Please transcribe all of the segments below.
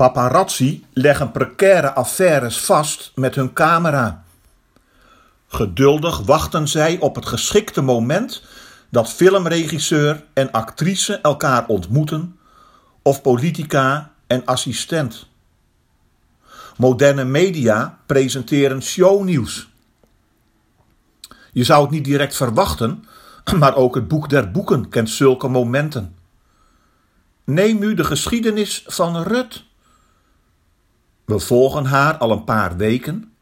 Paparazzi leggen precaire affaires vast met hun camera. Geduldig wachten zij op het geschikte moment dat filmregisseur en actrice elkaar ontmoeten, of politica en assistent. Moderne media presenteren shownieuws. Je zou het niet direct verwachten, maar ook het boek der boeken kent zulke momenten. Neem nu de geschiedenis van Rut. We volgen haar al een paar weken.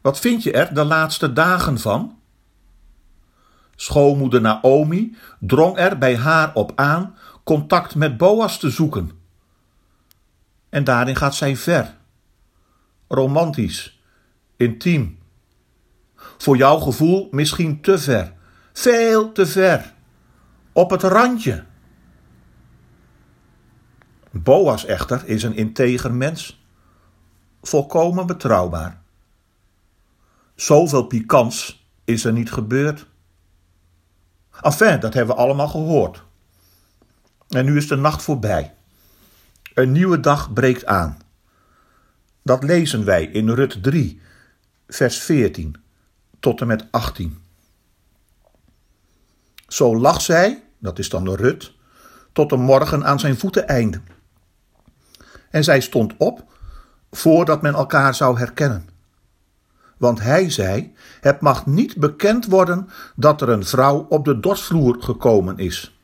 Wat vind je er de laatste dagen van? Schoonmoeder Naomi drong er bij haar op aan contact met Boas te zoeken. En daarin gaat zij ver. Romantisch, intiem. Voor jouw gevoel misschien te ver. Veel te ver. Op het randje. Boas echter is een integer mens. Volkomen betrouwbaar. Zoveel pikants is er niet gebeurd. Enfin, dat hebben we allemaal gehoord. En nu is de nacht voorbij. Een nieuwe dag breekt aan. Dat lezen wij in Rut 3, vers 14 tot en met 18. Zo lag zij, dat is dan de Rut, tot de morgen aan zijn voeten einde. En zij stond op voordat men elkaar zou herkennen. Want hij zei: Het mag niet bekend worden dat er een vrouw op de dorsvloer gekomen is.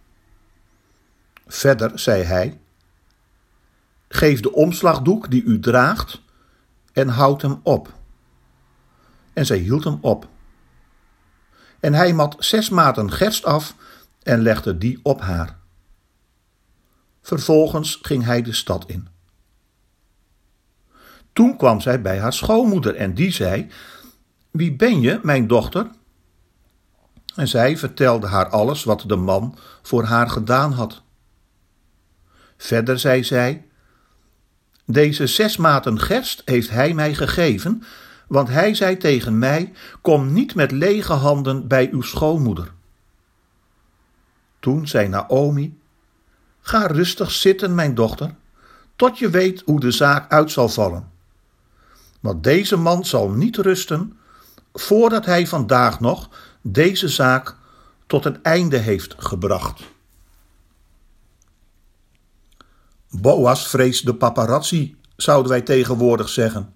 Verder zei hij: Geef de omslagdoek die u draagt en houd hem op. En zij hield hem op. En hij mat zes maten gerst af en legde die op haar. Vervolgens ging hij de stad in. Toen kwam zij bij haar schoonmoeder en die zei: Wie ben je, mijn dochter? En zij vertelde haar alles wat de man voor haar gedaan had. Verder zei zij: Deze zes maten gerst heeft hij mij gegeven, want hij zei tegen mij: Kom niet met lege handen bij uw schoonmoeder. Toen zei Naomi: Ga rustig zitten, mijn dochter, tot je weet hoe de zaak uit zal vallen. Want deze man zal niet rusten voordat hij vandaag nog deze zaak tot een einde heeft gebracht. Boas vreest de paparazzi, zouden wij tegenwoordig zeggen.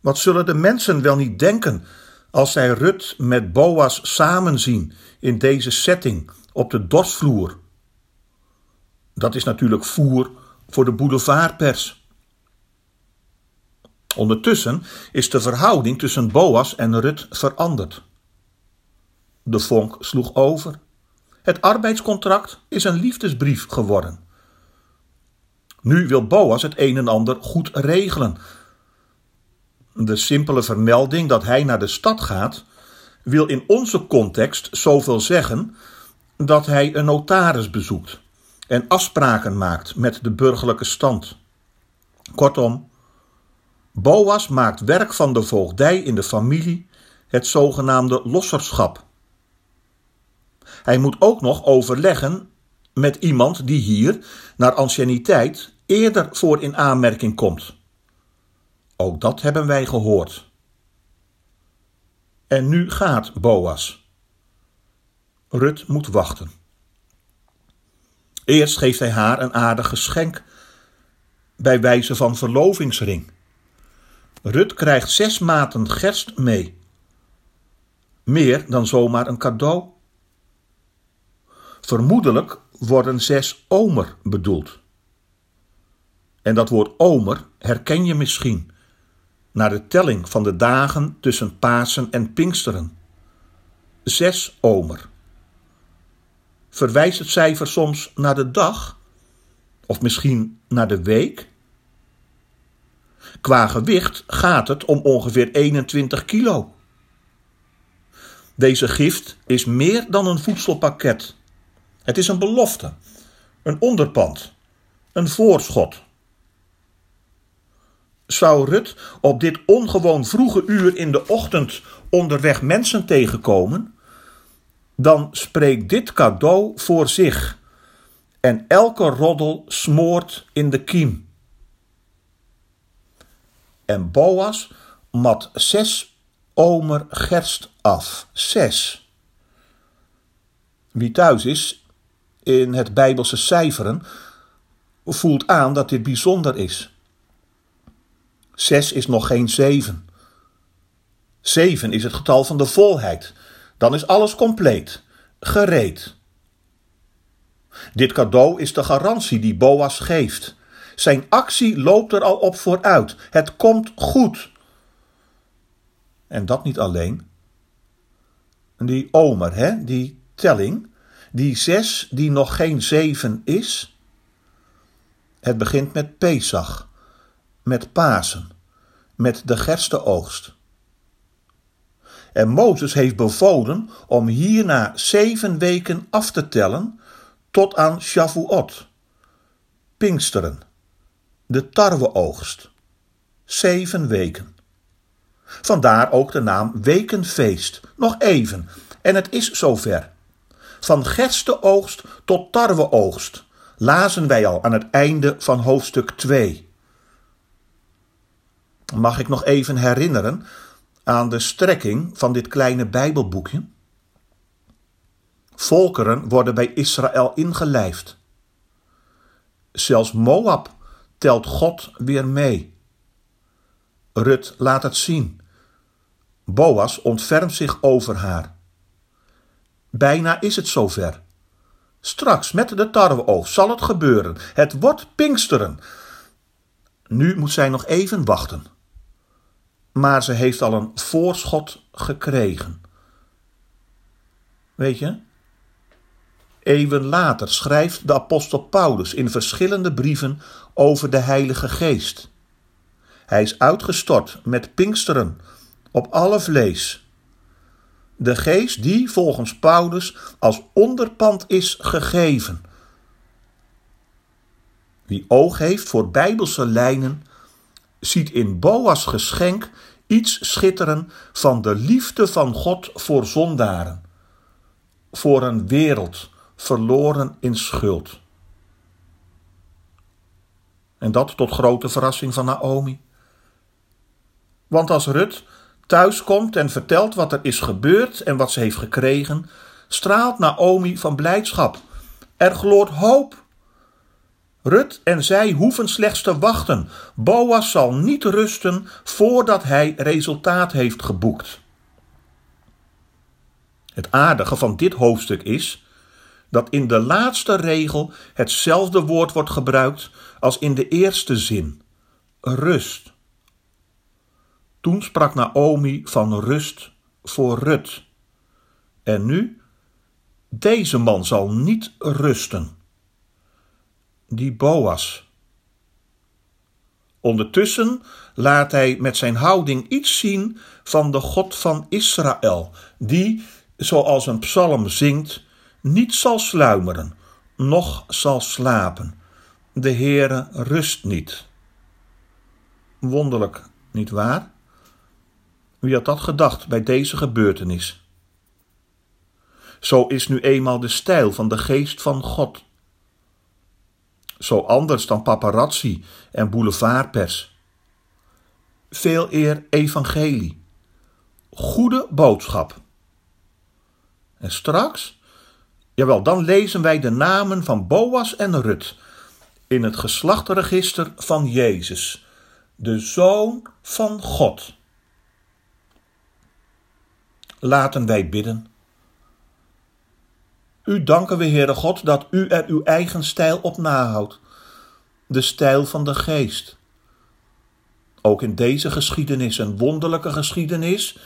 Wat zullen de mensen wel niet denken als zij Rut met Boas samenzien in deze setting op de dorsvloer? Dat is natuurlijk voer voor de boulevardpers. Ondertussen is de verhouding tussen Boas en Rut veranderd. De vonk sloeg over. Het arbeidscontract is een liefdesbrief geworden. Nu wil Boas het een en ander goed regelen. De simpele vermelding dat hij naar de stad gaat, wil in onze context zoveel zeggen dat hij een notaris bezoekt en afspraken maakt met de burgerlijke stand. Kortom, Boas maakt werk van de voogdij in de familie, het zogenaamde losserschap. Hij moet ook nog overleggen met iemand die hier, naar anciëniteit, eerder voor in aanmerking komt. Ook dat hebben wij gehoord. En nu gaat Boas. Rut moet wachten. Eerst geeft hij haar een aardig geschenk bij wijze van verlovingsring. Rut krijgt zes maten gerst mee. Meer dan zomaar een cadeau. Vermoedelijk worden zes omer bedoeld. En dat woord omer herken je misschien naar de telling van de dagen tussen Pasen en Pinksteren. Zes omer. Verwijst het cijfer soms naar de dag? Of misschien naar de week? Qua gewicht gaat het om ongeveer 21 kilo. Deze gift is meer dan een voedselpakket. Het is een belofte, een onderpand, een voorschot. Zou Rut op dit ongewoon vroege uur in de ochtend onderweg mensen tegenkomen, dan spreekt dit cadeau voor zich en elke roddel smoort in de kiem. En Boas mat zes omer gerst af. Zes. Wie thuis is in het Bijbelse cijferen, voelt aan dat dit bijzonder is. Zes is nog geen zeven. Zeven is het getal van de volheid. Dan is alles compleet, gereed. Dit cadeau is de garantie die Boas geeft. Zijn actie loopt er al op vooruit. Het komt goed. En dat niet alleen. Die omer, hè, die telling, die zes die nog geen zeven is. Het begint met Pesach, met Pasen, met de gersteoogst. En Mozes heeft bevolen om hierna zeven weken af te tellen tot aan Shavuot, Pinksteren, de tarweoogst. Zeven weken. Vandaar ook de naam Wekenfeest. Nog even, en het is zover. Van gersteoogst tot tarweoogst lazen wij al aan het einde van hoofdstuk 2. Mag ik nog even herinneren aan de strekking van dit kleine Bijbelboekje? Volkeren worden bij Israël ingelijfd. Zelfs Moab telt God weer mee. Rut laat het zien. Boas ontfermt zich over haar. Bijna is het zover. Straks met de tarweoogst zal het gebeuren. Het wordt Pinksteren. Nu moet zij nog even wachten. Maar ze heeft al een voorschot gekregen. Weet je? Eeuwen later schrijft de apostel Paulus in verschillende brieven over de Heilige Geest. Hij is uitgestort met Pinksteren op alle vlees. De geest die volgens Paulus als onderpand is gegeven. Wie oog heeft voor bijbelse lijnen, ziet in Boas geschenk iets schitteren van de liefde van God voor zondaren, voor een wereld verloren in schuld. En dat tot grote verrassing van Naomi. Want als Rut thuis komt en vertelt wat er is gebeurd en wat ze heeft gekregen, straalt Naomi van blijdschap. Er gloort hoop. Rut en zij hoeven slechts te wachten. Boas zal niet rusten voordat hij resultaat heeft geboekt. Het aardige van dit hoofdstuk is dat in de laatste regel hetzelfde woord wordt gebruikt als in de eerste zin: rust. Toen sprak Naomi van rust voor Rut. En nu? Deze man zal niet rusten. Die Boas. Ondertussen laat hij met zijn houding iets zien van de God van Israël, die, zoals een psalm zingt, niet zal sluimeren, noch zal slapen. De Heere rust niet. Wonderlijk, niet waar? Wie had dat gedacht bij deze gebeurtenis? Zo is nu eenmaal de stijl van de geest van God. Zo anders dan paparazzi en boulevardpers. Veel eer evangelie. Goede boodschap. En straks Jawel, dan lezen wij de namen van Boas en Rut in het geslachtregister van Jezus, de Zoon van God. Laten wij bidden. U danken we, Heere God, dat u er uw eigen stijl op nahoudt, de stijl van de geest. Ook in deze geschiedenis, een wonderlijke geschiedenis,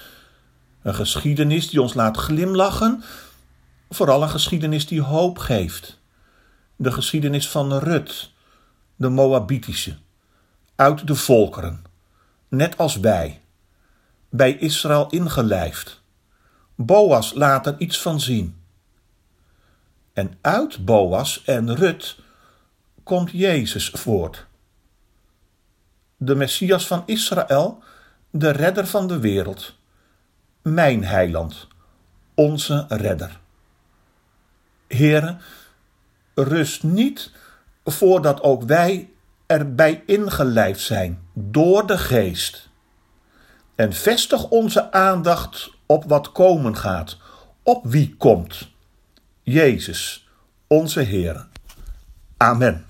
een geschiedenis die ons laat glimlachen Vooral een geschiedenis die hoop geeft. De geschiedenis van Rut, de Moabitische, uit de volkeren, net als wij, bij Israël ingelijfd. Boas laat er iets van zien. En uit Boas en Rut komt Jezus voort. De Messias van Israël, de redder van de wereld, mijn heiland, onze redder. Heren, rust niet voordat ook wij erbij ingelijfd zijn door de geest. En vestig onze aandacht op wat komen gaat, op wie komt. Jezus, onze Heer. Amen.